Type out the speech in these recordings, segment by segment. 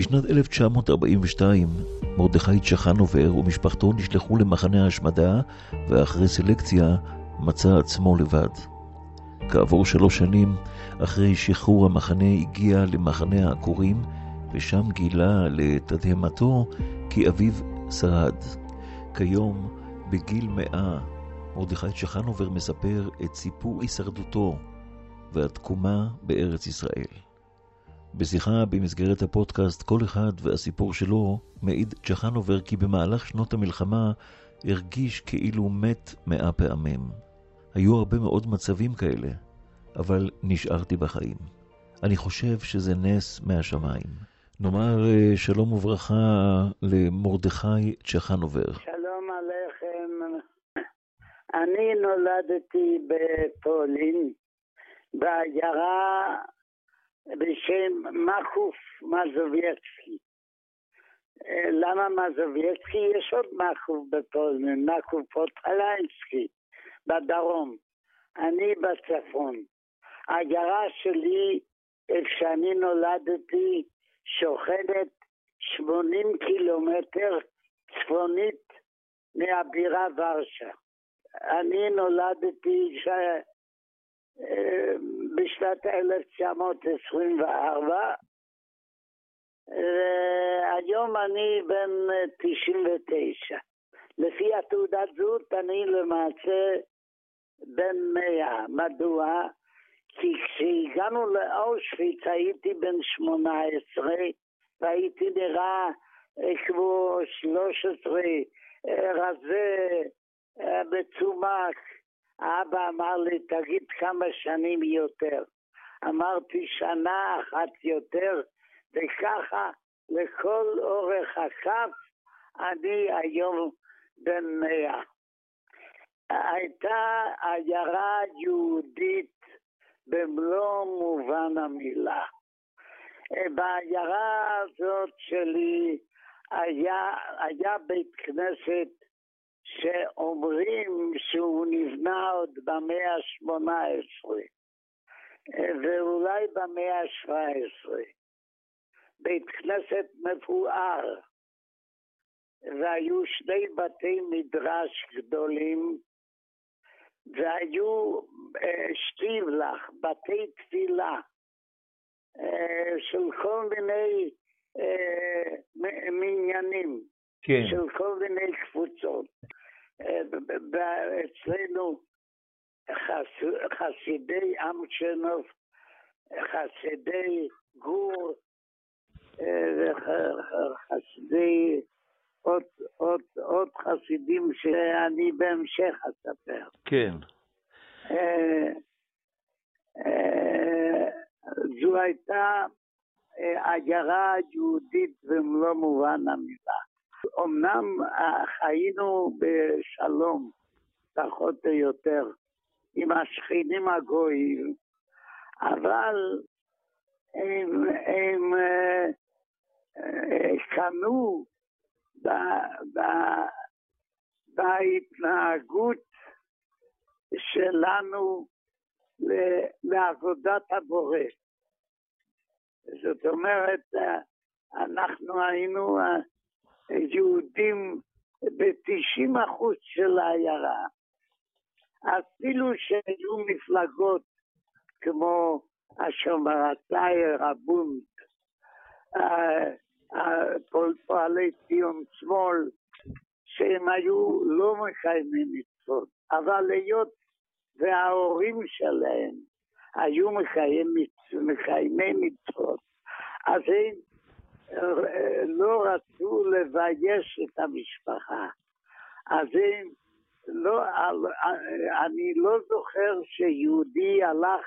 בשנת 1942 מרדכי צ'חנובר ומשפחתו נשלחו למחנה ההשמדה, ואחרי סלקציה מצא עצמו לבד. כעבור שלוש שנים, אחרי שחרור המחנה, הגיע למחנה העקורים, ושם גילה לתדהמתו כי אביו שרד. כיום, בגיל מאה, מרדכי צ'חנובר מספר את סיפור הישרדותו והתקומה בארץ ישראל. בשיחה במסגרת הפודקאסט "כל אחד והסיפור שלו", מעיד צ'חנובר כי במהלך שנות המלחמה הרגיש כאילו מת מאה פעמים. היו הרבה מאוד מצבים כאלה, אבל נשארתי בחיים. אני חושב שזה נס מהשמיים. נאמר אה, שלום וברכה למרדכי צ'חנובר. שלום עליכם. אני נולדתי בפולין, בעיירה בשם מכוף מזובייצקי. אה, למה מזובייצקי? יש עוד מכוף בפולין, מכוף פוטליינסקי בדרום. אני בצפון. העיירה שלי, איפה שאני נולדתי, שוכנת 80 קילומטר צפונית מהבירה ורשה. אני נולדתי בשנת 1924, והיום אני בן 99. לפי התעודת זהות אני למעשה בן 100. מדוע? כי כשהגענו לאושוויץ הייתי בן 18 והייתי נראה כמו 13 רזה, מצומק. אבא אמר לי, תגיד כמה שנים יותר. אמרתי, שנה אחת יותר, וככה לכל אורך הכף אני היום בן מאה. הייתה עיירה יהודית במלוא מובן המילה. בעיירה הזאת שלי היה, היה בית כנסת שאומרים שהוא נבנה עוד במאה ה-18 ואולי במאה ה-17. בית כנסת מפואר, והיו שני בתי מדרש גדולים, והיו אה, שטיבלח, בתי תפילה, אה, של כל מיני אה, מניינים, כן. של כל מיני קבוצות. אצלנו חסידי אמצ'נוב, חסידי גור, חסידי עוד, עוד, עוד חסידים שאני בהמשך אספר. כן. זו הייתה עיירה יהודית במלוא מובן המילה. אמנם חיינו בשלום, פחות או יותר, עם השכנים הגויים, אבל הם, הם קנו בהתנהגות שלנו לעבודת הבורא. זאת אומרת, אנחנו היינו יהודים ב-90 אחוז של העיירה. אפילו שהיו מפלגות כמו השומרתאי, הבונד, פועלי ציון שמאל, שהם היו לא מקיימים מצוות, אבל היות וההורים שלהם היו מקיימי מצוות, אז הם לא רצו לבייש את המשפחה. אז הם לא, אני לא זוכר שיהודי הלך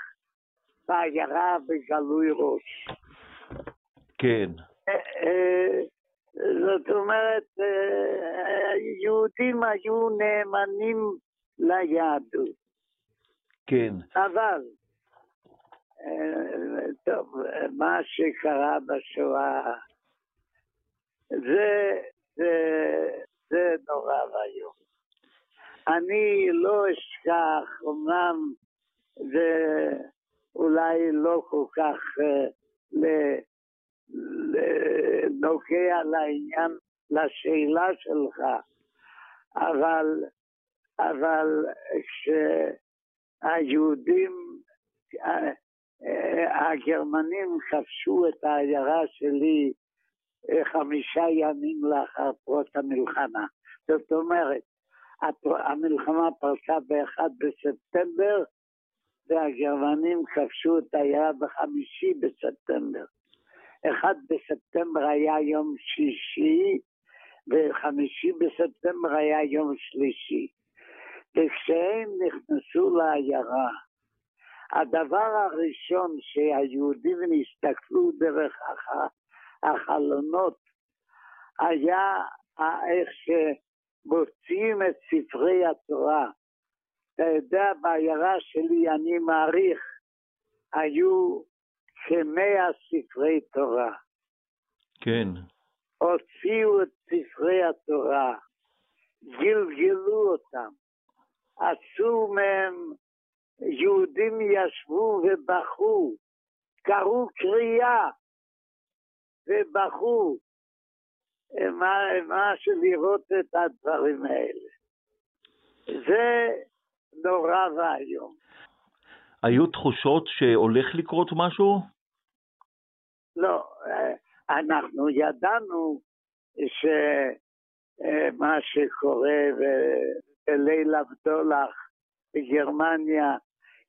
בעיירה בגלוי ראש. כן. זאת אומרת, יהודים היו נאמנים ליהדות. כן. אבל, טוב, מה שקרה בשואה זה, זה, זה נורא ואיום. אני לא אשכח, אמנם זה אולי לא כל כך uh, ל- נוגע לעניין, לשאלה שלך, אבל, אבל כשהיהודים, אה, אה, הגרמנים כבשו את העיירה שלי אה, חמישה ימים לאחר פרוץ המלחמה. זאת אומרת, המלחמה פרצה ב-1 בספטמבר, והגרמנים כבשו את העיירה בחמישי בספטמבר. אחד בספטמבר היה יום שישי, וחמישי בספטמבר היה יום שלישי. וכשהם נכנסו לעיירה, הדבר הראשון שהיהודים הסתכלו דרך הח- החלונות היה איך שמוציאים את ספרי התורה. אתה יודע, בעיירה שלי, אני מעריך, היו כמאה ספרי תורה. כן, הוציאו את ספרי התורה, גלגלו אותם, עשו מהם, יהודים ישבו ובכו, קראו קריאה ובכו. מה, מה שלראות את הדברים האלה. זה נורא ואיום. היו תחושות שהולך לקרות משהו? לא, אה, אנחנו ידענו שמה שקורה ב- בליל הבדולח בגרמניה,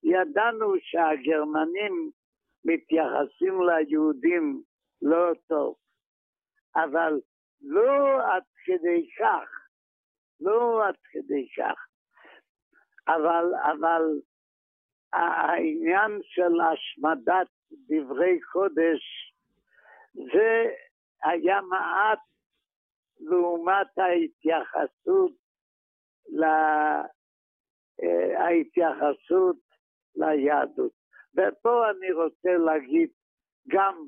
ידענו שהגרמנים מתייחסים ליהודים לא טוב, אבל לא עד כדי כך, לא עד כדי כך. אבל, אבל העניין של השמדת דברי קודש זה היה מעט לעומת ההתייחסות, ל... אה, ההתייחסות ליהדות. ופה אני רוצה להגיד, גם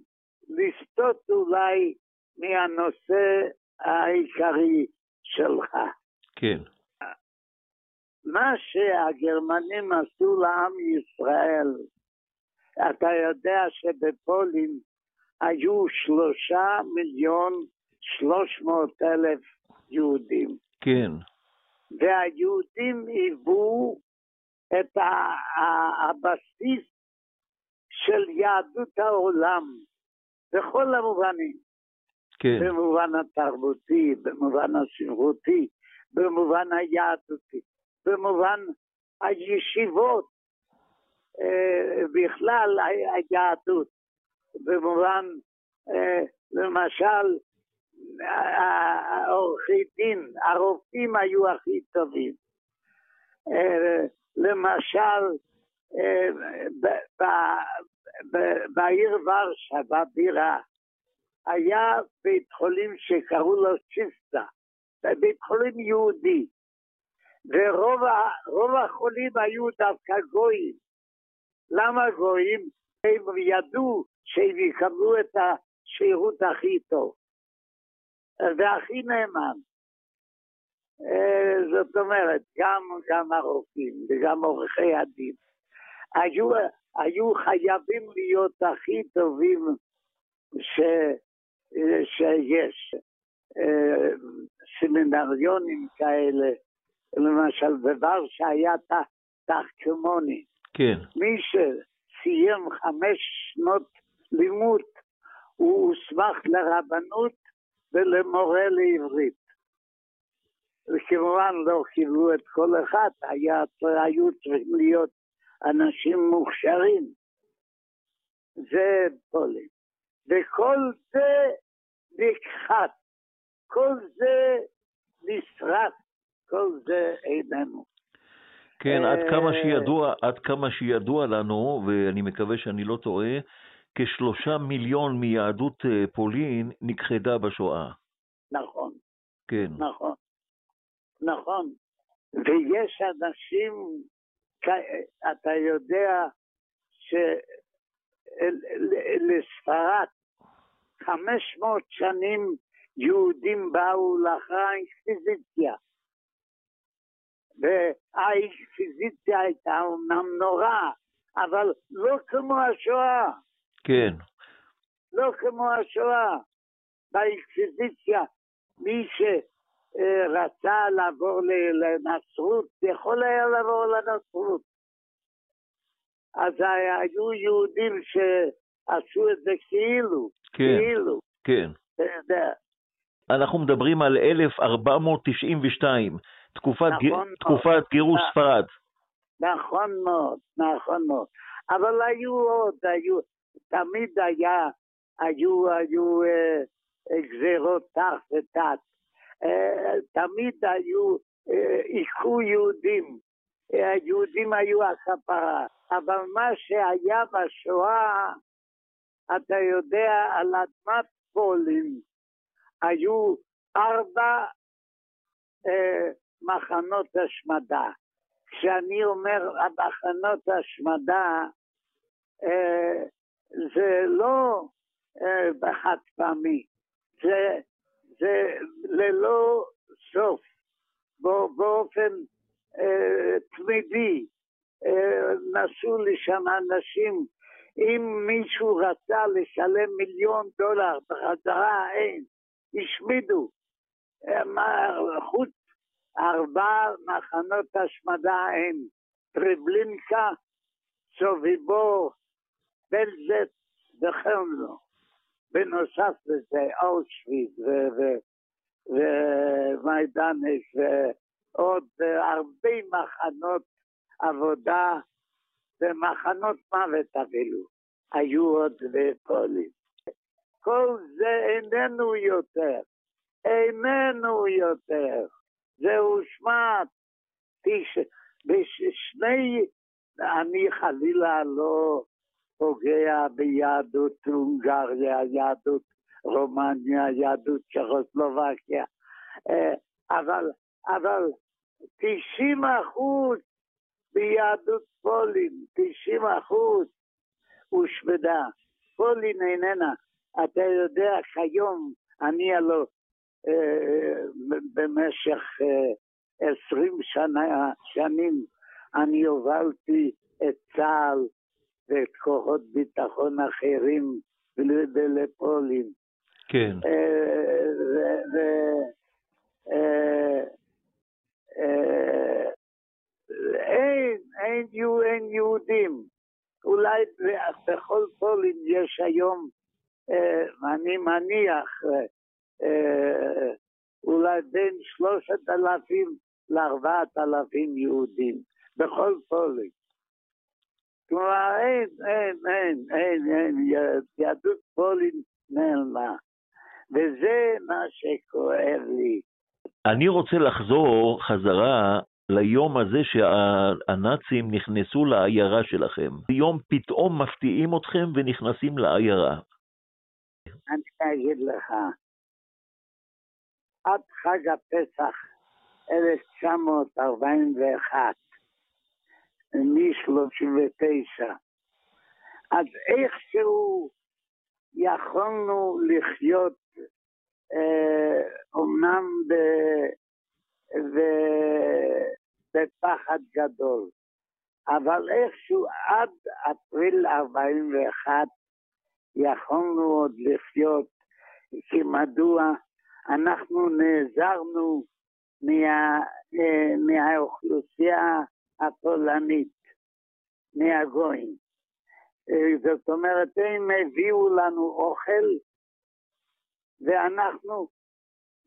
לסטות אולי מהנושא העיקרי שלך. כן, מה שהגרמנים עשו לעם ישראל, אתה יודע שבפולין היו שלושה מיליון שלוש מאות אלף יהודים, כן, והיהודים היוו את הבסיס של יהדות העולם בכל המובנים. כן, במובן התרבותי, במובן הספרותי, במובן היהדותי, במובן הישיבות, אה, בכלל היהדות, במובן, אה, למשל, העורכי דין, הרופאים היו הכי טובים. אה, למשל, בעיר ורשה, בבירה, היה בית חולים שקראו לו צ'יסטה, זה בית חולים יהודי, ורוב החולים היו דווקא גויים. למה גויים? הם ידעו שהם יקבלו את השירות הכי טוב והכי נאמן. אה, זאת אומרת, גם, גם הרופאים וגם עורכי הדין היו, היו חייבים להיות הכי טובים ש, שיש. אה, סמינריונים כאלה, למשל בוורשה היה תחכמוני. כן, מי שסיים חמש שנות לימוד, הוא הוסמך לרבנות ולמורה לעברית. וכמובן לא קיבלו את כל אחד, היה, היו צריכים להיות אנשים מוכשרים. זה פולין. וכל זה נכחד, כל זה נשרף, כל זה איננו. כן, עד אה, כמה שידוע, עד כמה שידוע לנו, ואני מקווה שאני לא טועה, כשלושה מיליון מיהדות אה, פולין נכחדה בשואה. נכון. כן, נכון, נכון. ויש אנשים, אתה יודע שלספרד 500 שנים יהודים באו לאחר האינקוויזיציה. והאינקוויזיציה הייתה אומנם נוראה, אבל לא כמו השואה. כן, לא כמו השואה. באקסיביציה, מי שרצה לעבור לנצרות, יכול היה לעבור לנצרות. אז היו יהודים שעשו את זה כאילו, כן, כאילו, כן. אנחנו מדברים על 1492, תקופת, נכון ג... מאוד. תקופת גירוש אה. ספרד. נכון מאוד, נכון מאוד. אבל היו עוד, היו, תמיד היה, היו, היו אה, אה, גזירות תח ותת. אה, תמיד היו, אה, היכו יהודים. אה, היהודים היו הכפרה. אבל מה שהיה בשואה, אתה יודע, על אדמת פולין היו ארבע אה, מחנות השמדה. כשאני אומר המחנות השמדה, אה, זה לא אה, בחד פעמי, זה, זה ללא סוף, בא- באופן אה, תמידי. אה, נסעו לשם אנשים, אם מישהו רצה לשלם מיליון דולר בחזרה, אין, השמידו. אה, חוץ ארבע מחנות השמדה הם טריבלינקה, סוביבור, בלזט וחרמלו. בנוסף לזה אושוויץ ו- ו- ומיידנק ועוד הרבה מחנות עבודה ומחנות מוות אפילו היו עוד בפולין. כל זה איננו יותר, איננו יותר. זה הושמט. בשני, אני חלילה לא פוגע ביהדות הונגריה, יהדות רומניה, יהדות צ'כוסלובקיה, אה, אבל, אבל 90 אחוז ביהדות פולין, 90 אחוז הושמדה. פולין איננה. אתה יודע, כיום אני הלא אה, במשך אה, עשרים שנים אני הובלתי את צה"ל ואת כוחות ביטחון אחרים ול- לפולין. כן. אה, אה, אה, אין, אין, אין יהודים. אולי בכל פולין יש היום, אני מניח, אולי בין שלושת אלפים לארבעת אלפים יהודים, בכל פולין. כלומר, אין, אין, אין, אין, אין, יהדות פולין נעלמה. וזה מה שכואב לי. אני רוצה לחזור חזרה ליום הזה שהנאצים נכנסו לעיירה שלכם. יום פתאום מפתיעים אתכם ונכנסים לעיירה. אני אגיד לך, עד חג הפסח 1941, מ-39, אז איכשהו יכולנו לחיות אה, אומנם ב, ב, בפחד גדול, אבל איכשהו עד אפריל 41 יכולנו עוד לחיות, כי מדוע? אנחנו נעזרנו מה, אה, מהאוכלוסייה הפולנית, מהגויים. אה, זאת אומרת, הם הביאו לנו אוכל, ואנחנו,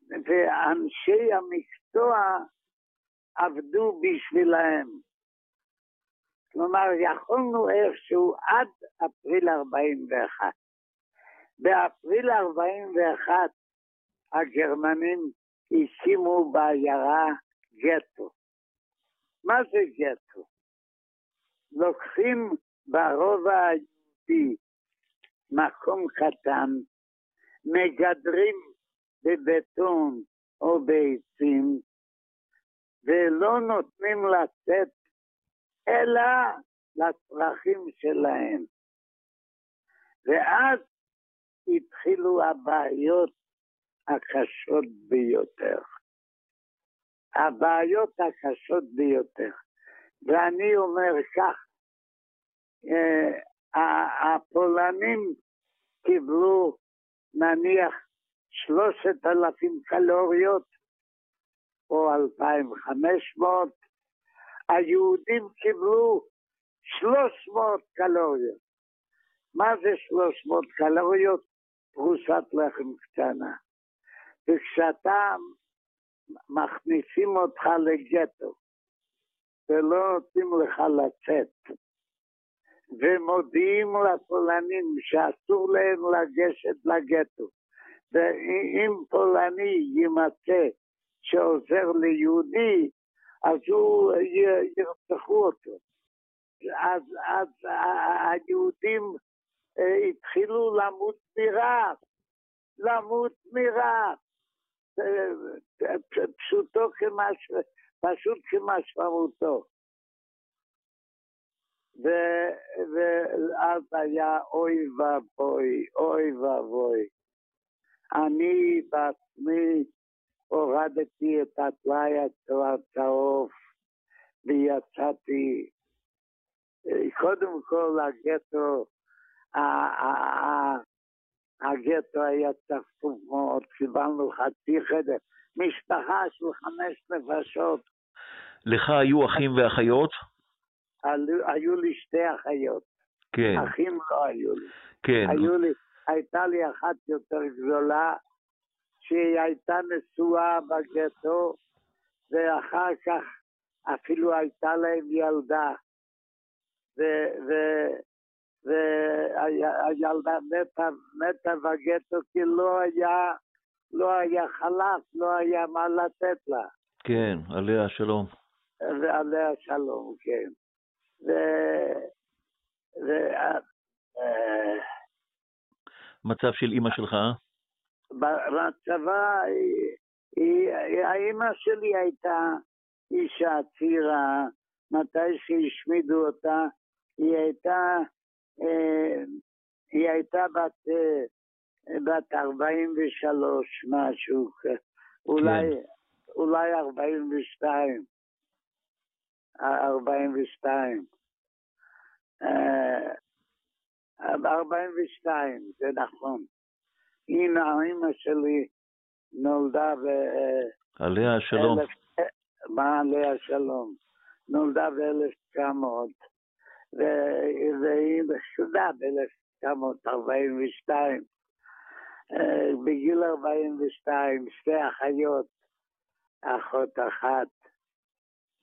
ואנשי המקצוע עבדו בשבילהם. כלומר, יכולנו איכשהו עד אפריל 41. באפריל 41 הגרמנים הקימו בעיירה גטו. מה זה גטו? לוקחים ברובע היהודי מקום קטן, מגדרים בבטון או בעצים, ולא נותנים לצאת אלא לצרכים שלהם. ואז התחילו הבעיות הקשות ביותר. הבעיות הקשות ביותר. ואני אומר כך, אה, הפולנים קיבלו נניח שלושת אלפים קלוריות או אלפיים חמש מאות, היהודים קיבלו שלוש מאות קלוריות. מה זה שלוש מאות קלוריות? פרוסת לחם קטנה. וכשאתה מכניסים אותך לגטו ולא נותנים לך לצאת, ומודיעים לפולנים שאסור להם לגשת לגטו, ואם פולני יימצא שעוזר ליהודי, אז הוא ירצחו אותו. אז, אז היהודים אה, התחילו למות מרעב, למות מרעב. פשוטו כמש... פשוט כמשמעותו. ואז היה אוי ואבוי, אוי ואבוי. אני בעצמי הורדתי את הטלאי הצהוב ויצאתי קודם כל הגטו, הגטו היה צפוף מאוד, קיבלנו חצי חדר, משפחה של חמש נפשות. לך היו אחים ואחיות? היו לי שתי אחיות. כן. אחים לא היו לי. כן. היו לי, הייתה לי אחת יותר גדולה, שהיא הייתה נשואה בגטו, ואחר כך אפילו הייתה להם ילדה. והילדה מתה, מתה בגטו כי לא היה, לא היה חלף, לא היה מה לתת לה. כן, עליה שלום. ועליה שלום, כן. ו... ו... מצב של אימא שלך? בצבא, האימא שלי הייתה אישה צעירה, מתי שהשמידו אותה, היא הייתה, אה, היא הייתה בת, אה, בת 43 משהו, אולי, כן. אולי 42, 42. 42, זה נכון. הנה, האמא שלי נולדה ב... עליה השלום. מה עליה השלום? נולדה ב-1900. והיא נחשדה ב-1942. אה, בגיל 42, שתי אחיות, אחות אחת,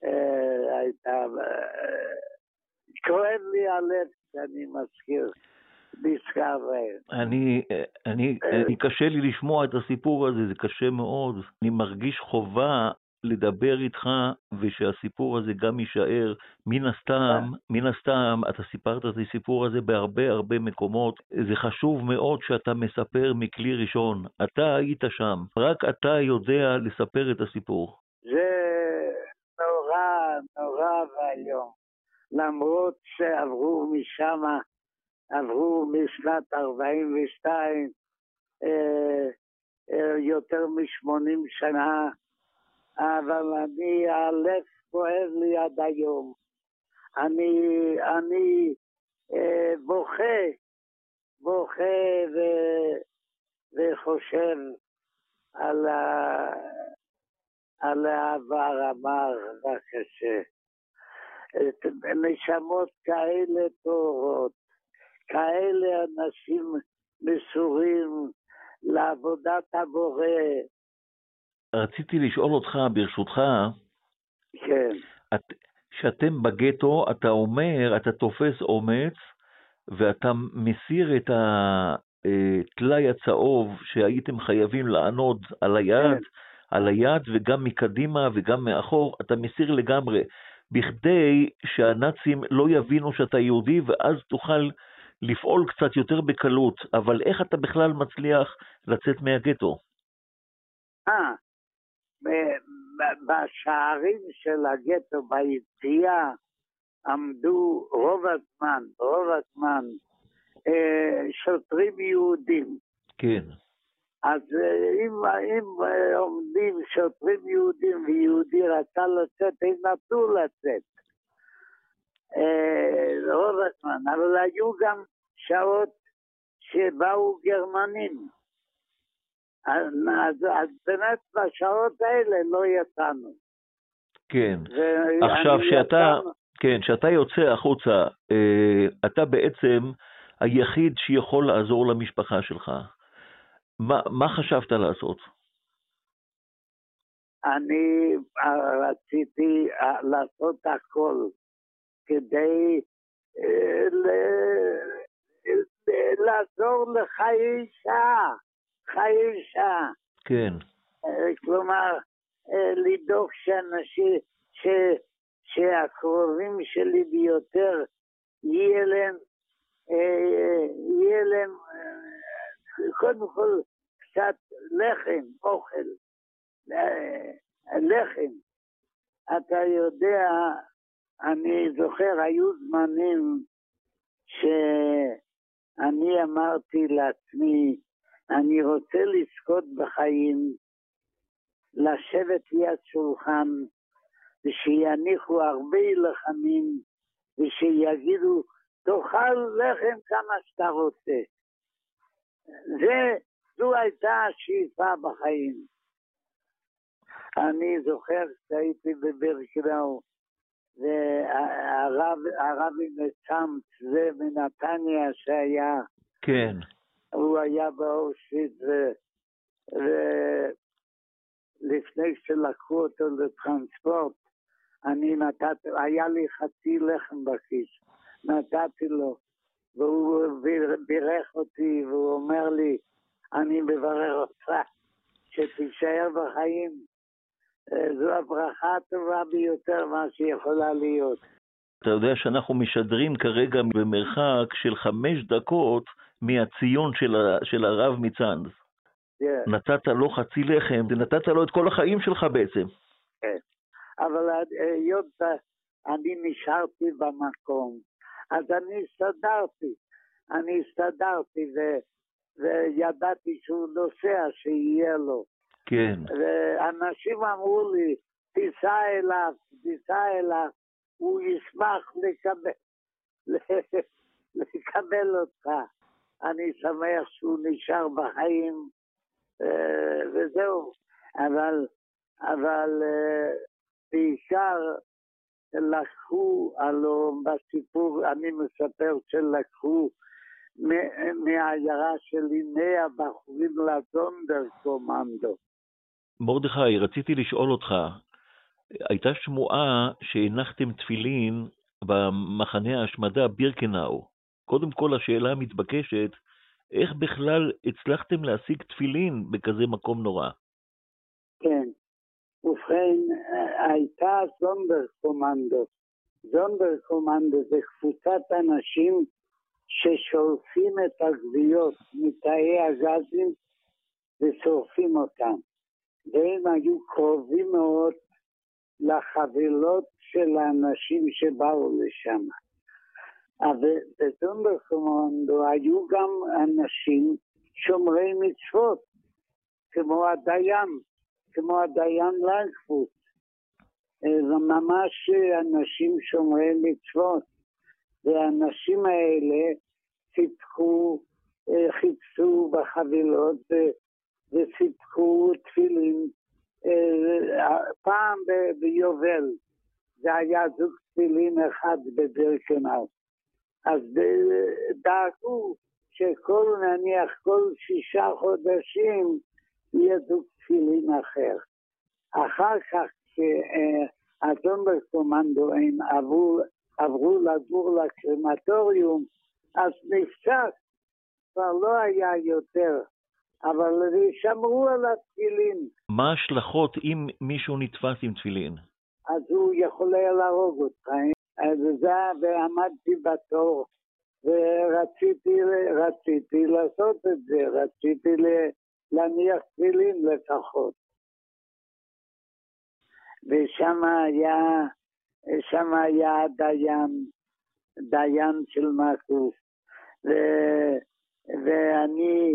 אה, הייתה... אה, כואב לי הלב שאני מזכיר. אני, אני, אני, קשה לי לשמוע את הסיפור הזה, זה קשה מאוד. אני מרגיש חובה לדבר איתך ושהסיפור הזה גם יישאר. מן הסתם, מן הסתם, אתה סיפרת את הסיפור הזה בהרבה הרבה מקומות. זה חשוב מאוד שאתה מספר מכלי ראשון. אתה היית שם, רק אתה יודע לספר את הסיפור. זה נורא, נורא ואיום. למרות שעברו משם, עברו משנת 42, אה, אה, יותר מ-80 שנה, אבל אני, הלב כואב לי עד היום. אני, אני אה, בוכה, בוכה ו, וחושב על, ה, על העבר המר והקשה. נשמות כאלה טהורות, כאלה אנשים מסורים לעבודת הבורא, רציתי לשאול אותך, ברשותך, כן. כשאתם בגטו, אתה אומר, אתה תופס אומץ, ואתה מסיר את הטלאי הצהוב שהייתם חייבים לענוד על היד, כן. על היד וגם מקדימה וגם מאחור, אתה מסיר לגמרי, בכדי שהנאצים לא יבינו שאתה יהודי, ואז תוכל לפעול קצת יותר בקלות, אבל איך אתה בכלל מצליח לצאת מהגטו? אה, בשערים של הגטו, ביציאה, עמדו רוב הזמן, רוב הזמן, אה, שוטרים יהודים. כן. אז אה, אם, אם אה, עומדים שוטרים יהודים ויהודי רצה לצאת, הם נתנו לצאת. רוב הזמן, אבל היו גם שעות שבאו גרמנים. אז, אז, באמת בשעות האלה לא יצאנו. כן. עכשיו, שאתה, יצאנו- כן, כשאתה יוצא החוצה, אה, אתה בעצם היחיד שיכול לעזור למשפחה שלך. מה, מה חשבת לעשות? אני אה, רציתי אה, לעשות הכל כדי אה, ל- לעזור לחיי שעה, חיי שעה. כן, אה, כלומר, אה, לדאוג שאנשים, ש, שהקרובים שלי ביותר, יהיה להם, אה, יהיה להם קודם כל קצת לחם, אוכל, לחם. אתה יודע, אני זוכר, היו זמנים שאני אמרתי לעצמי, אני רוצה לזכות בחיים, לשבת ליד שולחן, ושיניחו הרבה לחמים, ושיגידו, תאכל לחם כמה שאתה רוצה. זה, זו הייתה השאיפה בחיים. אני זוכר שהייתי בברכנאו, והרב הרבי מצאמצ, זה מנתניה שהיה, כן, הוא היה באושוויץ, ו- ולפני שלקחו אותו לטרנספורט, אני נתתי, היה לי חצי לחם בכיס, נתתי לו, והוא ביר- בירך אותי, והוא אומר לי, אני מברך אותך שתישאר בחיים. אה, זו הברכה הטובה ביותר מה שיכולה להיות. אתה יודע שאנחנו משדרים כרגע במרחק של חמש דקות מהציון של, ה, של הרב מצאנז. כן. נתת לו חצי לחם, ונתת לו את כל החיים שלך בעצם. אבל אה, היות אני נשארתי במקום, אז אני הסתדרתי. אני הסתדרתי ו, וידעתי שהוא נוסע, שיהיה לו. כן, ואנשים אמרו לי, תיסע אליו, תיסע אליו, הוא ישמח לקבל, לקבל אותך. אני שמח שהוא נשאר בחיים, אה, וזהו. אבל, אבל אה, בעיקר לקחו, הלוא בסיפור, אני מספר שלקחו מהעיירה שלי 100 בחורים לזונדר קומנדו. מרדכי, רציתי לשאול אותך, הייתה שמועה שהנחתם תפילין במחנה ההשמדה בירקנאו. קודם כל, השאלה המתבקשת, איך בכלל הצלחתם להשיג תפילין בכזה מקום נורא? כן. ובכן, הייתה זונדר קומנדו. זונדר קומנדו זה קבוצת אנשים ששורפים את הגוויות מתאי הגזים ושורפים אותם. והם היו קרובים מאוד לחבילות של האנשים שבאו לשם. אבל בזונדר קומנדו היו גם אנשים שומרי מצוות, כמו הדיין. כמו הדיין לנקפוט. זה ממש אנשים שומרי מצוות. והאנשים האלה סיפקו, אה, חיפשו בחבילות ו- וסיפקו תפילין אה, פעם ביובל. זה היה זוג תפילין אחד בבירקנאו. אז דאגו שכל, נניח, כל שישה חודשים יהיה זוג תפילין אחר. אחר כך, כשהאדון בקומנדו הם עברו, עברו לגור לקרמטוריום, אז נפסק, כבר לא היה יותר, אבל שמרו על התפילין, מה ההשלכות אם מישהו נתפס עם תפילין? אז הוא יכול היה להרוג אותך. אז זה, ועמדתי בתור, ורציתי רציתי לעשות את זה, רציתי להניח תפילין לפחות. ושם היה, שם היה דיין, דיין של מקוף. ו, ואני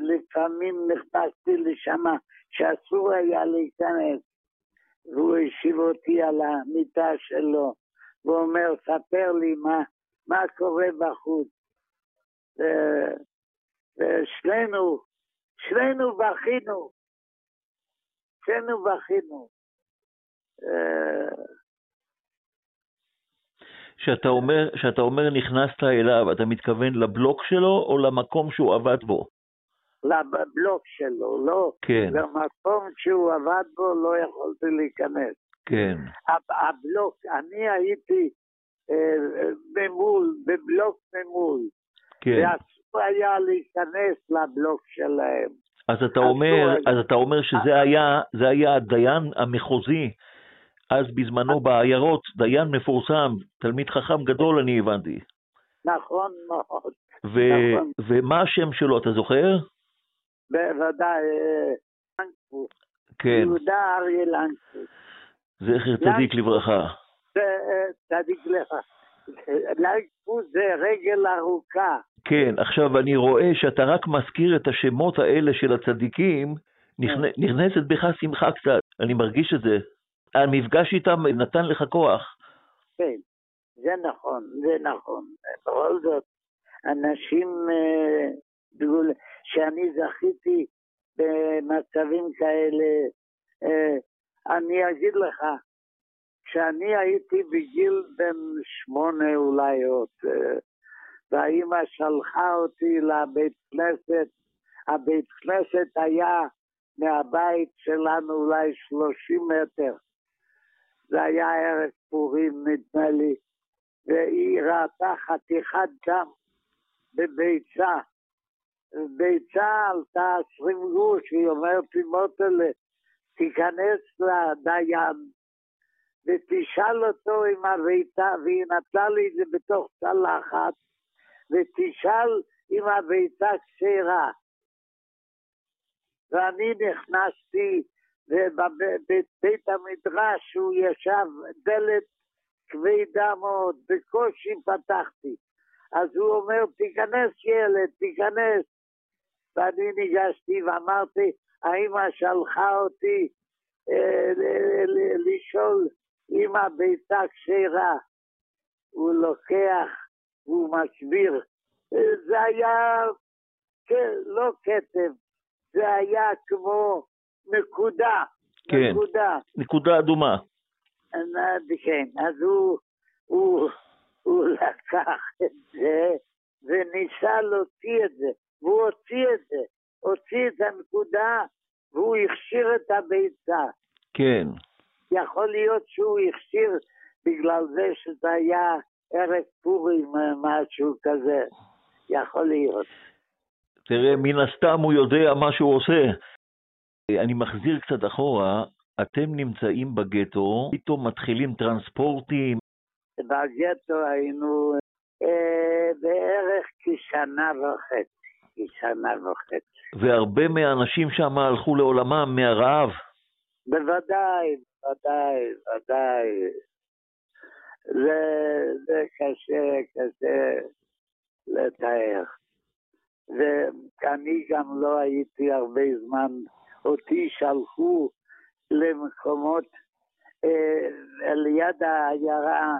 לפעמים נכנסתי לשם שאסור היה להיכנס. והוא השיב אותי על המיטה שלו, והוא אומר, ספר לי מה, מה קורה בחוץ. ושנינו, שנינו בכינו. שנינו בכינו. אה, כשאתה אומר, כשאתה אומר נכנסת אליו, אתה מתכוון לבלוק שלו או למקום שהוא עבד בו? לבלוק שלו, לא. כן. למקום שהוא עבד בו לא יכולתי להיכנס. כן. הבלוק, אני הייתי אה, ממול, בבלוק ממול. כן. ואסור היה להיכנס לבלוק שלהם. אז אתה אומר, אז אתה אומר שזה היה, זה היה הדיין המחוזי, אז בזמנו בעיירות, דיין מפורסם, תלמיד חכם גדול, אני הבנתי. נכון מאוד. ו- נכון. ומה השם שלו, אתה זוכר? בוודאי, אה, לנקפוס. כן, יהודה אריה לנקפוס. זכר צדיק לברכה. אה, צדיק לך. לנקפוס זה רגל ארוכה. כן, עכשיו אני רואה שאתה רק מזכיר את השמות האלה של הצדיקים, נכנ- נכנסת בך שמחה קצת, אני מרגיש את זה. המפגש איתם נתן לך כוח. כן, זה נכון, זה נכון. בכל זאת, אנשים אה, שאני זכיתי במצבים כאלה, אה, אני אגיד לך, כשאני הייתי בגיל בן שמונה אולי עוד, אה, והאימא שלחה אותי לבית כנסת, הבית כנסת היה מהבית שלנו אולי 30 מטר. זה היה ערב פורים נדמה לי, והיא ראתה חתיכת דם בביצה. ביצה עלתה 20 גרוש, היא אומרת לי, מוטלה, תיכנס לדיין ותשאל אותו עם הביצה, והיא נתנה לי את זה בתוך צלחת, ותשאל אם הביצה כשרה. ואני נכנסתי ובבית המדרש הוא ישב, דלת כבדה מאוד, בקושי פתחתי. אז הוא אומר, תיכנס ילד, תיכנס. ואני ניגשתי ואמרתי, האמא שלחה אותי אה, לשאול אם הביצה כשרה. הוא לוקח, הוא מסביר. אה, זה היה, כן, לא כתב, זה היה כמו נקודה. כן. נקודה. נקודה אדומה. כן, אז הוא, הוא, הוא לקח את זה וניסה להוציא את זה, והוא הוציא את זה, הוציא את הנקודה והוא הכשיר את הביצה. כן. יכול להיות שהוא הכשיר בגלל זה שזה היה ערב פורים, משהו כזה. יכול להיות. תראה, מן הסתם הוא יודע מה שהוא עושה. אני מחזיר קצת אחורה, אתם נמצאים בגטו, פתאום מתחילים טרנספורטים, בגטו היינו אה, בערך כשנה וחצי. כשנה וחצי. והרבה מהאנשים שם הלכו לעולמם מהרעב. בוודאי, בוודאי, ודאי. זה, זה קשה, קשה לתאר. ואני גם לא הייתי הרבה זמן, אותי שלחו למקומות אה, ליד העיירה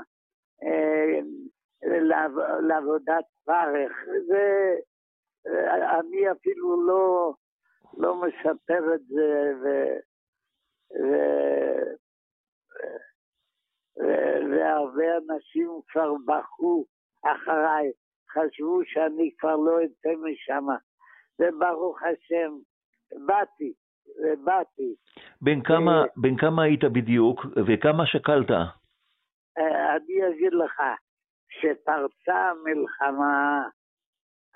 אה, לעב- לעבודת פרך. זה, אני אפילו לא, לא מספר את זה, ו, ו, ו- והרבה אנשים כבר בכו אחריי, חשבו שאני כבר לא אצא משם, וברוך השם, באתי, ובאתי. בן כמה, אה. בן כמה היית בדיוק וכמה שקלת? אה, אני אגיד לך, כשפרצה המלחמה,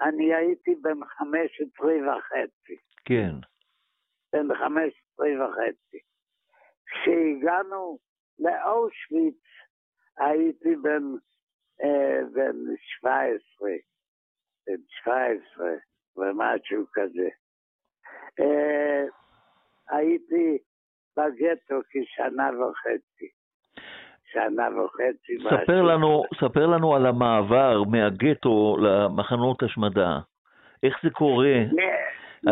אני הייתי בן 15 וחצי. כן. בן 15 וחצי. כשהגענו לאושוויץ הייתי בן, אה, בן 17, בן 17 ומשהו כזה. אה, הייתי בגטו כשנה וחצי. שנה וחצי. ספר משהו לנו. ספר לנו על המעבר מהגטו למחנות השמדה. איך זה קורה? מה-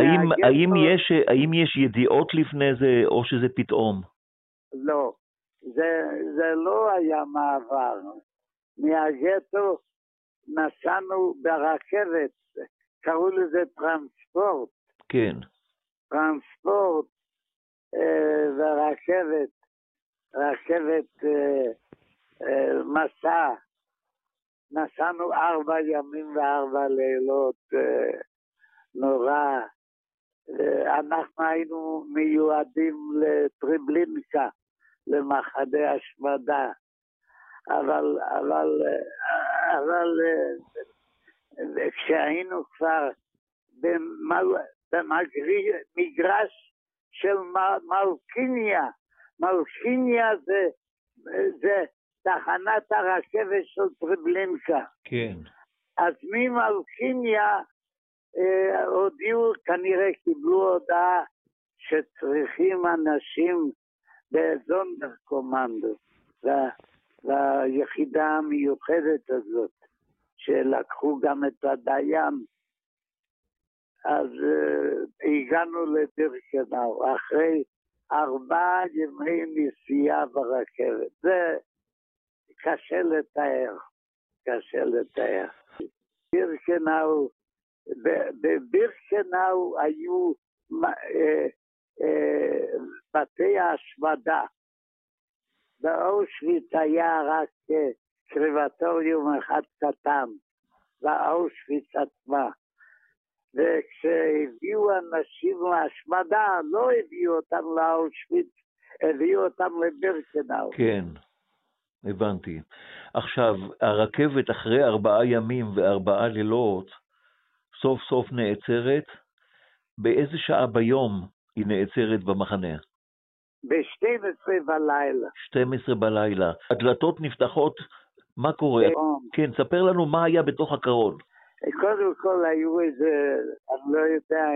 האם, מהגטו- האם, יש, האם יש ידיעות לפני זה, או שזה פתאום? לא, זה, זה לא היה מעבר. מהגטו נסענו ברכבת קראו לזה טרנספורט, כן, טרנספורט אה, ורכבת, רכבת אה, אה, מסע. נסענו ארבע ימים וארבע לילות, אה, נורא. אנחנו היינו מיועדים לטריבלינקה, למחנה השמדה. אבל, אבל, אבל כשהיינו כבר במגרש של מ- מלכיניה זה, זה תחנת הרכבת של טריבלינקה. כן, אז ממלכיניה אה, הודיעו, כנראה קיבלו הודעה שצריכים אנשים בזונדר קומנדו, ליחידה המיוחדת הזאת, שלקחו גם את הדיין. אז אה, הגענו לבירקנאו, אחרי ארבעה ימי נסיעה ברכבת. זה קשה לתאר, קשה לתאר. בירקנאו, בבירקנאו היו אה, אה, בתי ההשמדה. באושוויץ היה רק אה, קרבטוריום אחד קטן, באושוויץ עצמה. וכשהביאו אנשים להשמדה, לא הביאו אותם לאושוויץ, הביאו אותם לבירקנאו. כן, הבנתי. עכשיו, הרכבת אחרי ארבעה ימים וארבעה לילות, סוף סוף נעצרת. באיזה שעה ביום היא נעצרת במחנה? ב-12 בלילה. 12 בלילה. הדלתות נפתחות, מה קורה? כן, ספר לנו מה היה בתוך הקרון. קודם כל היו איזה, אני לא יודע,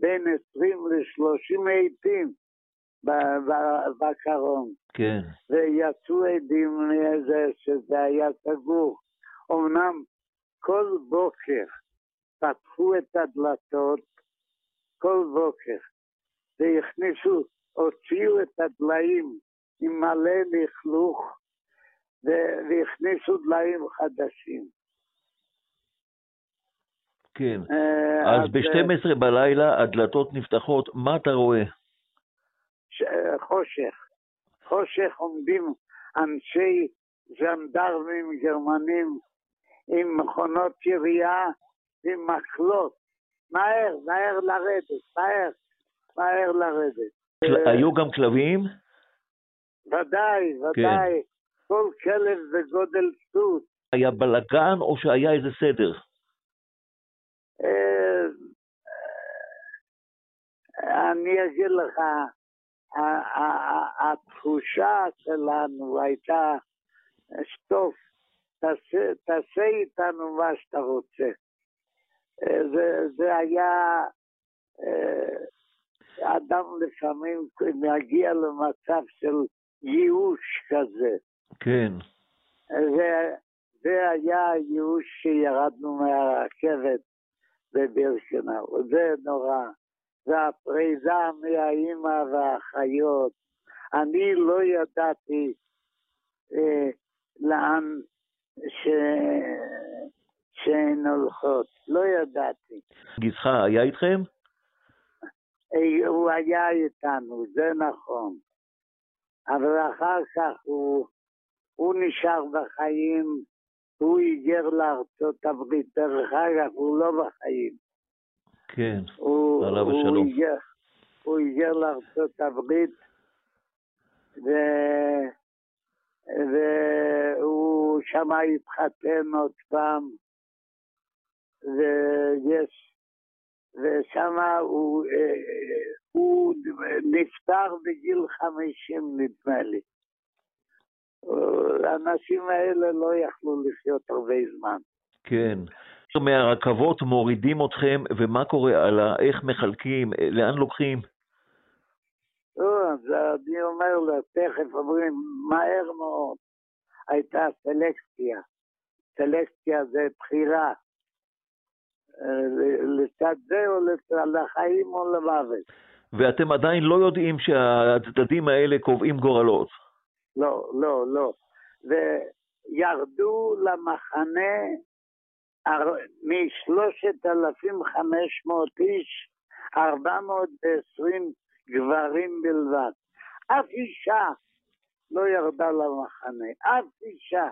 בין 20 ל-30 עיתים ב- ב- בקרון, כן, ויצאו עדים מזה שזה היה סגור. אמנם כל בוקר פתחו את הדלתות, כל בוקר, והכניסו, הוציאו את הדליים עם מלא לכלוך, והכניסו דליים חדשים. כן. אה, אז אה, ב-12 בלילה הדלתות נפתחות, מה אתה רואה? ש- חושך. חושך עומדים אנשי ז'נדרמים גרמנים עם מכונות ירייה, עם מקלות. מהר, מהר לרדת, מהר, מהר לרדת. כל- אה, היו גם כלבים? ודאי, ודאי. כל כלב זה גודל סוס. היה בלגן או שהיה איזה סדר? אה, אה, אני אגיד לך, התחושה שלנו הייתה, שטוף, תעשה, תעשה איתנו מה שאתה רוצה. אה, זה, זה היה, אדם לפעמים מגיע למצב של ייאוש כזה. כן, זה, זה היה הייאוש שירדנו מהרכבת בבירקנאו, זה נורא. והפרידה מהאימא והאחיות. אני לא ידעתי אה, לאן ש... שהן הולכות, לא ידעתי. גיסך היה איתכם? אה, הוא היה איתנו, זה נכון. אבל אחר כך הוא, הוא נשאר בחיים, הוא היגר לארצות הברית. דרך אגב, הוא לא בחיים. כן, עליו השלום. הוא היגר לארצות הברית, ו... והוא שם התחתן עוד פעם, ויש, ושם הוא, אה, הוא נפטר בגיל 50 נדמה לי. האנשים האלה לא יכלו לחיות הרבה זמן. כן. מהרכבות מורידים אתכם, ומה קורה הלאה? איך מחלקים? לאן לוקחים? לא, אז אני אומר לו, תכף אומרים, מהר מאוד. הייתה סלקציה. סלקציה זה בחירה. אה, לצד זה או לחיים או למוות. ואתם עדיין לא יודעים שהצדדים האלה קובעים גורלות. לא, לא, לא. וירדו למחנה משלושת אלפים חמש מאות איש, ארבע מאות ועשרים גברים בלבד. אף אישה לא ירדה למחנה, אף אישה,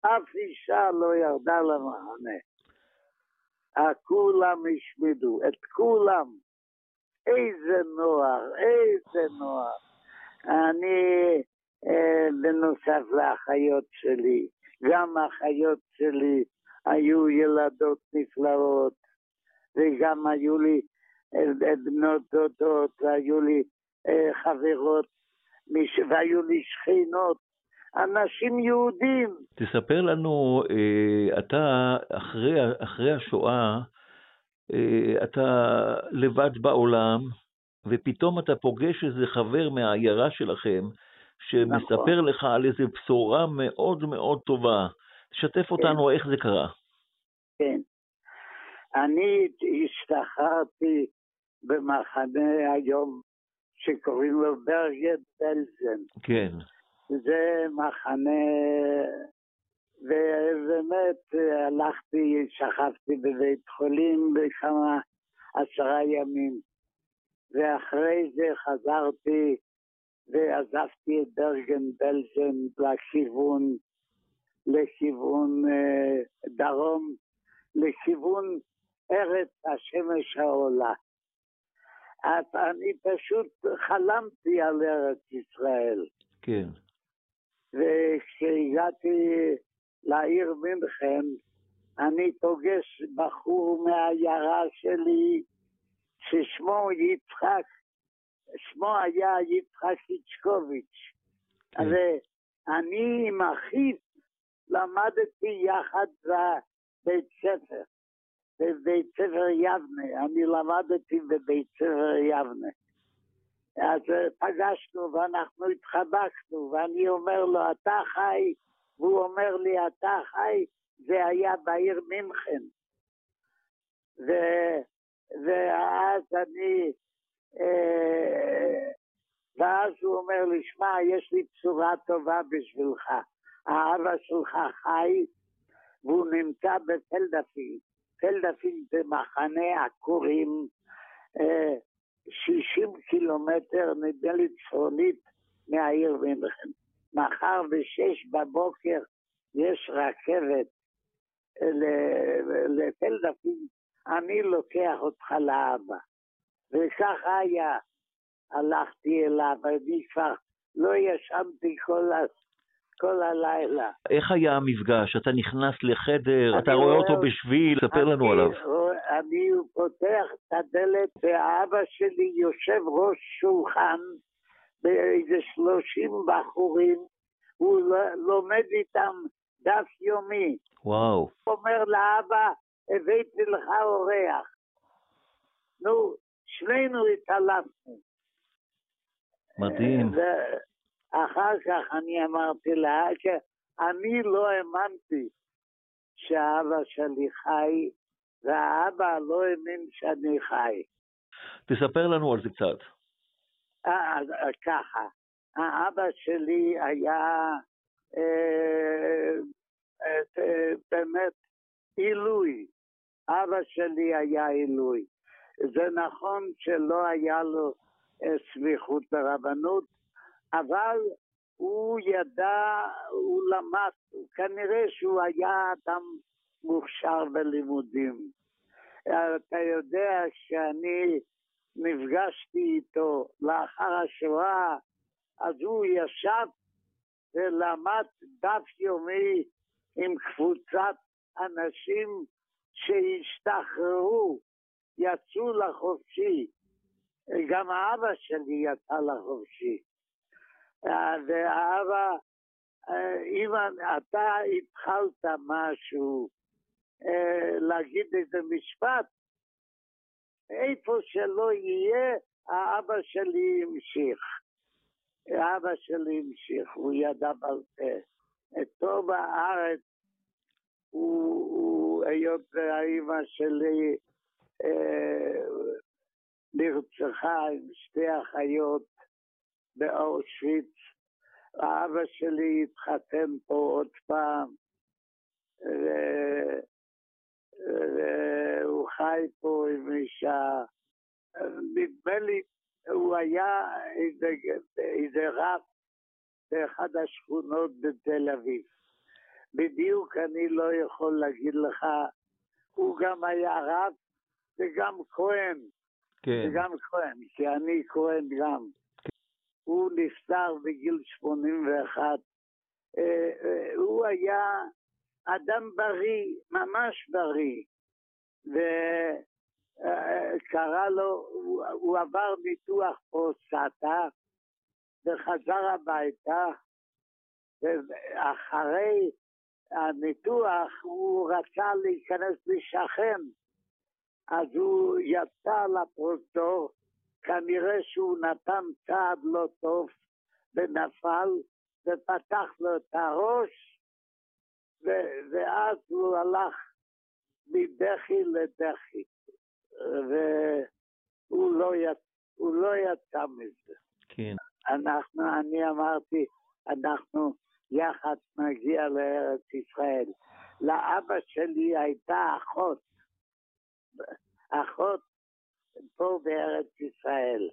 אף אישה לא ירדה למחנה. כולם השמידו, את כולם. איזה נוער, איזה נוער. אני, בנוסף לאחיות שלי, גם האחיות שלי היו ילדות נפלאות, וגם היו לי אה, בנות דודות, והיו לי אה, חברות, והיו לי שכנות, אנשים יהודים. תספר לנו, אה, אתה אחרי, אחרי השואה, אתה לבד בעולם, ופתאום אתה פוגש איזה חבר מהעיירה שלכם, שמספר נכון. לך על איזו בשורה מאוד מאוד טובה. תשתף כן. אותנו איך זה קרה. כן. אני השתחררתי במחנה היום שקוראים לו ברגד בלזן. כן. זה מחנה, ובאמת הלכתי, שכבתי בבית חולים בכמה עשרה ימים, ואחרי זה חזרתי ועזבתי את ברגן בלזן לכיוון, לכיוון אה, דרום, לכיוון ארץ השמש העולה. אז אני פשוט חלמתי על ארץ ישראל. כן. וכשהגעתי לעיר מינכן, אני פוגש בחור מהעיירה שלי ששמו יצחק, שמו היה יצחק איצ'קוביץ'. כן. ואני עם אחיו למדתי יחד בבית ספר. בבית ספר יבנה, אני למדתי בבית ספר יבנה. אז פגשנו ואנחנו התחבקנו, ואני אומר לו, אתה חי? והוא אומר לי, אתה חי? זה היה בעיר מינכן. ו, ואז אני, ואז הוא אומר לי, שמע, יש לי בשורה טובה בשבילך. האבא שלך חי, והוא נמצא בפלדפילד. פלדפילד זה מחנה עקורים, 60 אה, קילומטר, נדמה לי צפונית מהעיר מינכן. מחר בשש בבוקר יש רכבת לפלדפילד, אני לוקח אותך לאבא. וככה היה, הלכתי אליו, אני כבר לא ישנתי כל, כל הלילה. איך היה המפגש? אתה נכנס לחדר, אתה רואה אותו בשביל, ספר לנו עליו. אני פותח את הדלת, ואבא שלי יושב ראש שולחן באיזה שלושים בחורים, הוא לומד איתם דף יומי. וואו. הוא אומר לאבא, הבאתי לך אורח. נו, שנינו התעלפנו. מדהים. אחר כך אני אמרתי לה, אני לא האמנתי שאבא שלי חי, והאבא לא האמין שאני חי. תספר לנו על זה קצת. אה, ככה, האבא שלי היה אה, אה, באמת עילוי. אבא שלי היה עילוי. זה נכון שלא היה לו סמיכות לרבנות, אבל הוא ידע, הוא למד, כנראה שהוא היה אדם מוכשר בלימודים. אתה יודע שאני נפגשתי איתו לאחר השואה, אז הוא ישב ולמד דף יומי עם קבוצת אנשים שהשתחררו, יצאו לחופשי. גם האבא שלי יצא לחופשי. ואבא, אם אתה התחלת משהו, אה, להגיד איזה משפט, איפה שלא יהיה, האבא שלי המשיך. האבא שלי המשיך, הוא ידע בעל פה. אתו בארץ, הוא, הוא היות והאימא שלי אה, נרצחה עם שתי אחיות, באושוויץ. אבא שלי התחתן פה עוד פעם, אה, הוא חי פה עם אישה, נדמה לי, הוא היה איזה, איזה רב באחד השכונות בתל אביב. בדיוק אני לא יכול להגיד לך, הוא גם היה רב וגם כהן. כן. וגם כהן, כי אני כהן גם. כן. הוא נפטר בגיל 81. אה, אה, הוא היה אדם בריא, ממש בריא. וקרא לו, הוא, הוא עבר ניתוח פרוסטטה וחזר הביתה, ואחרי הניתוח הוא רצה להיכנס לשכן, אז הוא יצא לפרוזדור, כנראה שהוא נתן צעד לא טוב ונפל ופתח לו את הראש, ואז הוא הלך מבכי לדחי, והוא לא, יצ... לא יצא מזה. כן. אנחנו, אני אמרתי, אנחנו יחד נגיע לארץ ישראל. לאבא שלי הייתה אחות, אחות פה בארץ ישראל.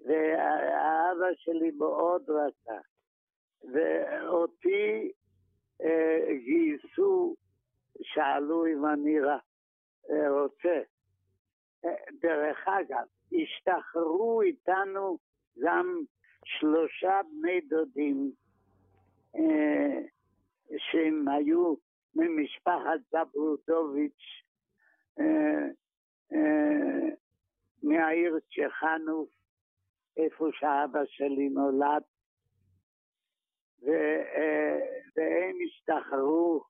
והאבא שלי מאוד רצה. ואותי אה, גייסו, שאלו אם אני אה, רוצה. אה, דרך אגב, השתחררו איתנו גם שלושה בני דודים אה, שהם היו ממשפחת זברודוביץ' מהעיר צ'חנוף, איפה שאבא שלי נולד, והם השתחררו,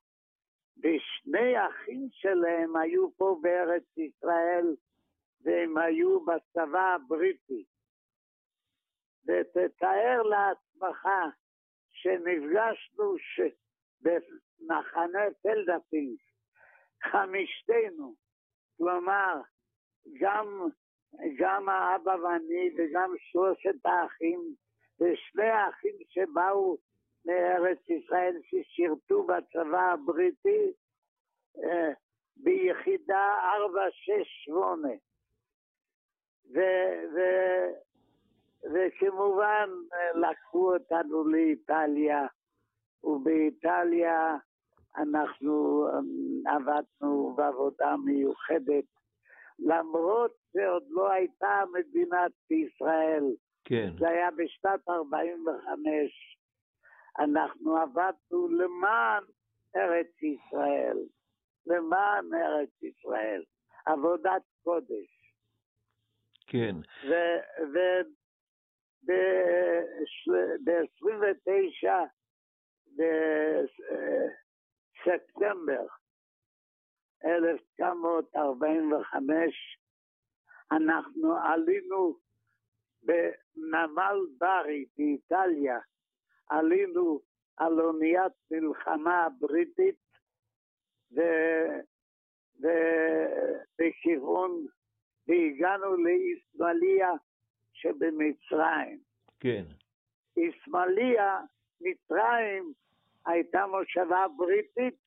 ושני אחים שלהם היו פה בארץ ישראל, והם היו בצבא הבריטי. ותתאר לעצמך שנפגשנו ש... במחנה פלדפינג, חמישתנו, כלומר, גם, גם האבא ואני וגם שלושת האחים ושני האחים שבאו מארץ ישראל ששירתו בצבא הבריטי אה, ביחידה 468. ו, ו, וכמובן לקחו אותנו לאיטליה, ובאיטליה אנחנו אמ, עבדנו בעבודה מיוחדת, למרות שעוד לא הייתה מדינת ישראל. כן. זה היה בשנת 45. אנחנו עבדנו למען ארץ ישראל, למען ארץ ישראל, עבודת קודש. כן. ב-29 בספטמבר 1945 אנחנו עלינו בנמל ברי באיטליה, עלינו על אוניית מלחמה בריטית ובכיוון, והגענו לאיסמליה שבמצרים. כן. איסמליה, מצרים, הייתה מושבה בריטית,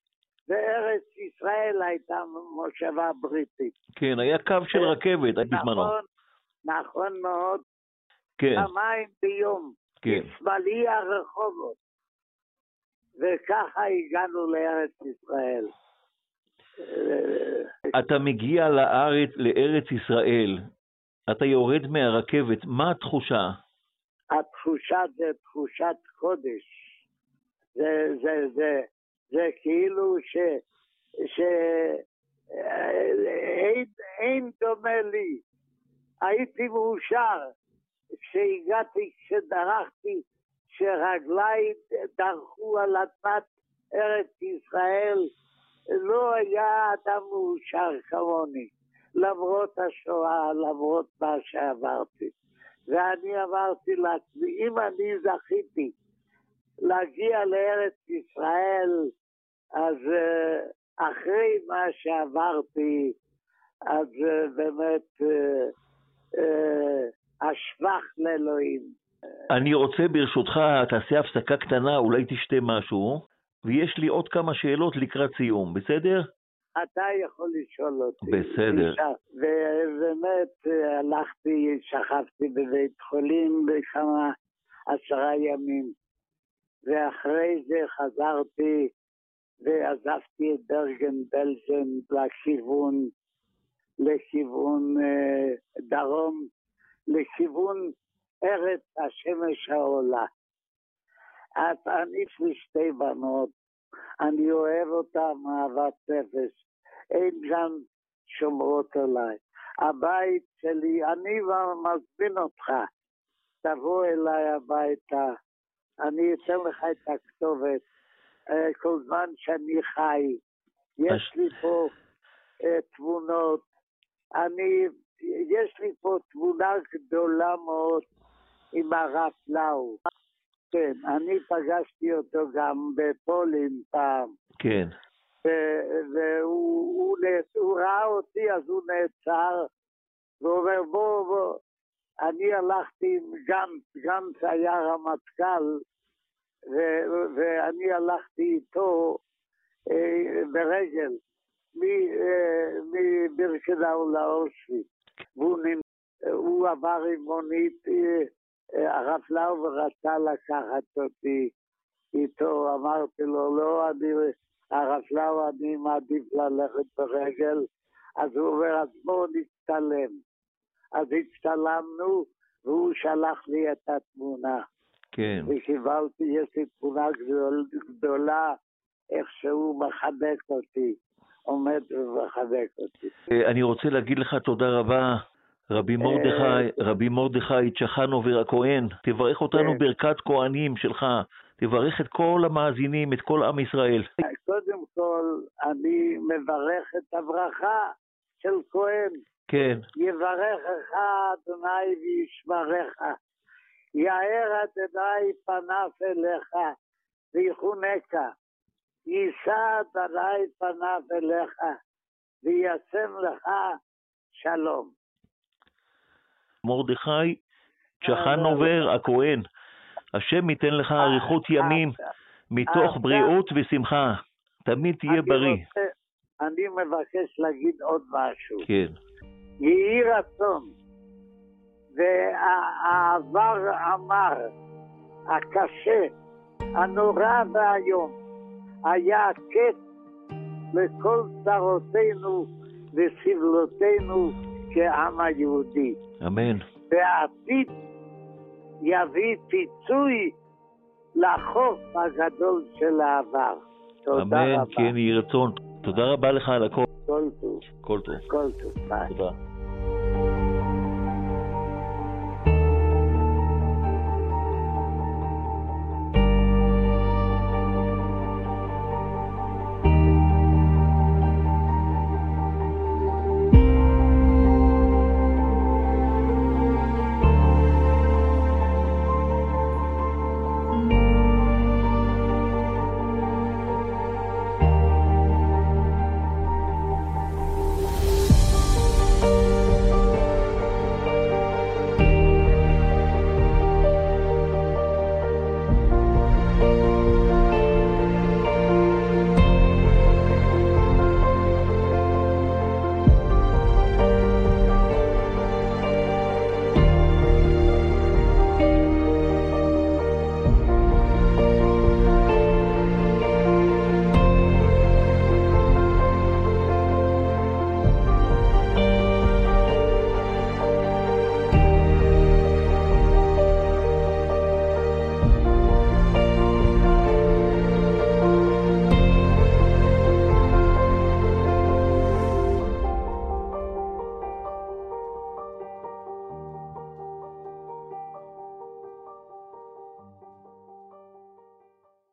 וארץ ישראל הייתה מושבה בריטית. כן, היה קו של רכבת בזמנו. נכון, נכון מאוד. כן. פעמיים ביום. כן. איסמליה רחובות. וככה הגענו לארץ ישראל. אתה מגיע לארץ, לארץ ישראל, אתה יורד מהרכבת, מה התחושה? התחושה זה תחושת קודש. זה, זה, זה, זה כאילו ש... ש... אין, אין דומה לי. הייתי מאושר כשהגעתי, כשדרכתי, שרגליי דרכו על אדמת ארץ ישראל, לא היה אדם מאושר כמוני. למרות השואה, למרות מה שעברתי. ואני אמרתי לעצמי, אם אני זכיתי להגיע לארץ ישראל, אז אה, אחרי מה שעברתי, אז אה, באמת אה, השבח לאלוהים. אני רוצה ברשותך, תעשה הפסקה קטנה, אולי תשתה משהו, ויש לי עוד כמה שאלות לקראת סיום, בסדר? אתה יכול לשאול אותי. בסדר. ובאמת הלכתי, שכבתי בבית חולים בכמה עשרה ימים, ואחרי זה חזרתי ועזבתי את ברגן בלזן לכיוון, לכיוון אה, דרום, לכיוון ארץ השמש העולה. אז אני יש לי שתי בנות, אני אוהב אותן אהבת נפש, אין גם שומרות עליי. הבית שלי, אני מזמין אותך, תבוא אליי הביתה, אני אתן לך את הכתובת, אה, כל זמן שאני חי. יש לי פה אה, תמונות, אני, יש לי פה תמונה גדולה מאוד עם הרב לאו. כן, אני פגשתי אותו גם בפולין פעם. כן. והוא הוא, הוא ראה אותי, אז הוא נעצר, והוא אומר, בוא, בוא. אני הלכתי עם גנץ, גנץ היה רמטכ"ל, ואני הלכתי איתו אה, ברגל אה, מבירקדאו לאושוויץ. והוא עבר עם מונית, אה, הרב לאו רצה לקחת אותי איתו, אמרתי לו, לא, אני, הרב לאו, אני מעדיף ללכת ברגל. אז הוא אומר, אז בואו נצטלם. אז הצטלמנו, והוא שלח לי את התמונה. כן. וקיבלתי, יש לי תמונה גדול, גדולה, איך שהוא מחבק אותי, עומד ומחבק אותי. אה, אני רוצה להגיד לך תודה רבה, רבי מרדכי, אה, רבי מרדכי צ'חנובר הכהן, תברך אותנו כן. ברכת כהנים שלך, תברך את כל המאזינים, את כל עם ישראל. קודם כל, אני מברך את הברכה של כהן. כן. יברכך אדוני וישמרך. יאר אדוני פניו אליך ויחונקה. יישא אדוני פניו אליך וישם לך שלום. מרדכי צ'חנובר הכהן, השם ייתן לך אריכות ימים מתוך בריאות ושמחה. תמיד תהיה בריא. אני מבקש להגיד עוד משהו. כן. יהי רצון והעבר המר, הקשה, הנורא והיום, היה קץ לכל צרותינו וסבלותינו כעם היהודי. אמן. והעתיד יביא פיצוי לחוף הגדול של העבר. תודה אמן, רבה. אמן, כן יהי רצון. תודה רבה לך על הכל. כל טוב. כל טוב. כל טוב. ביי. תודה.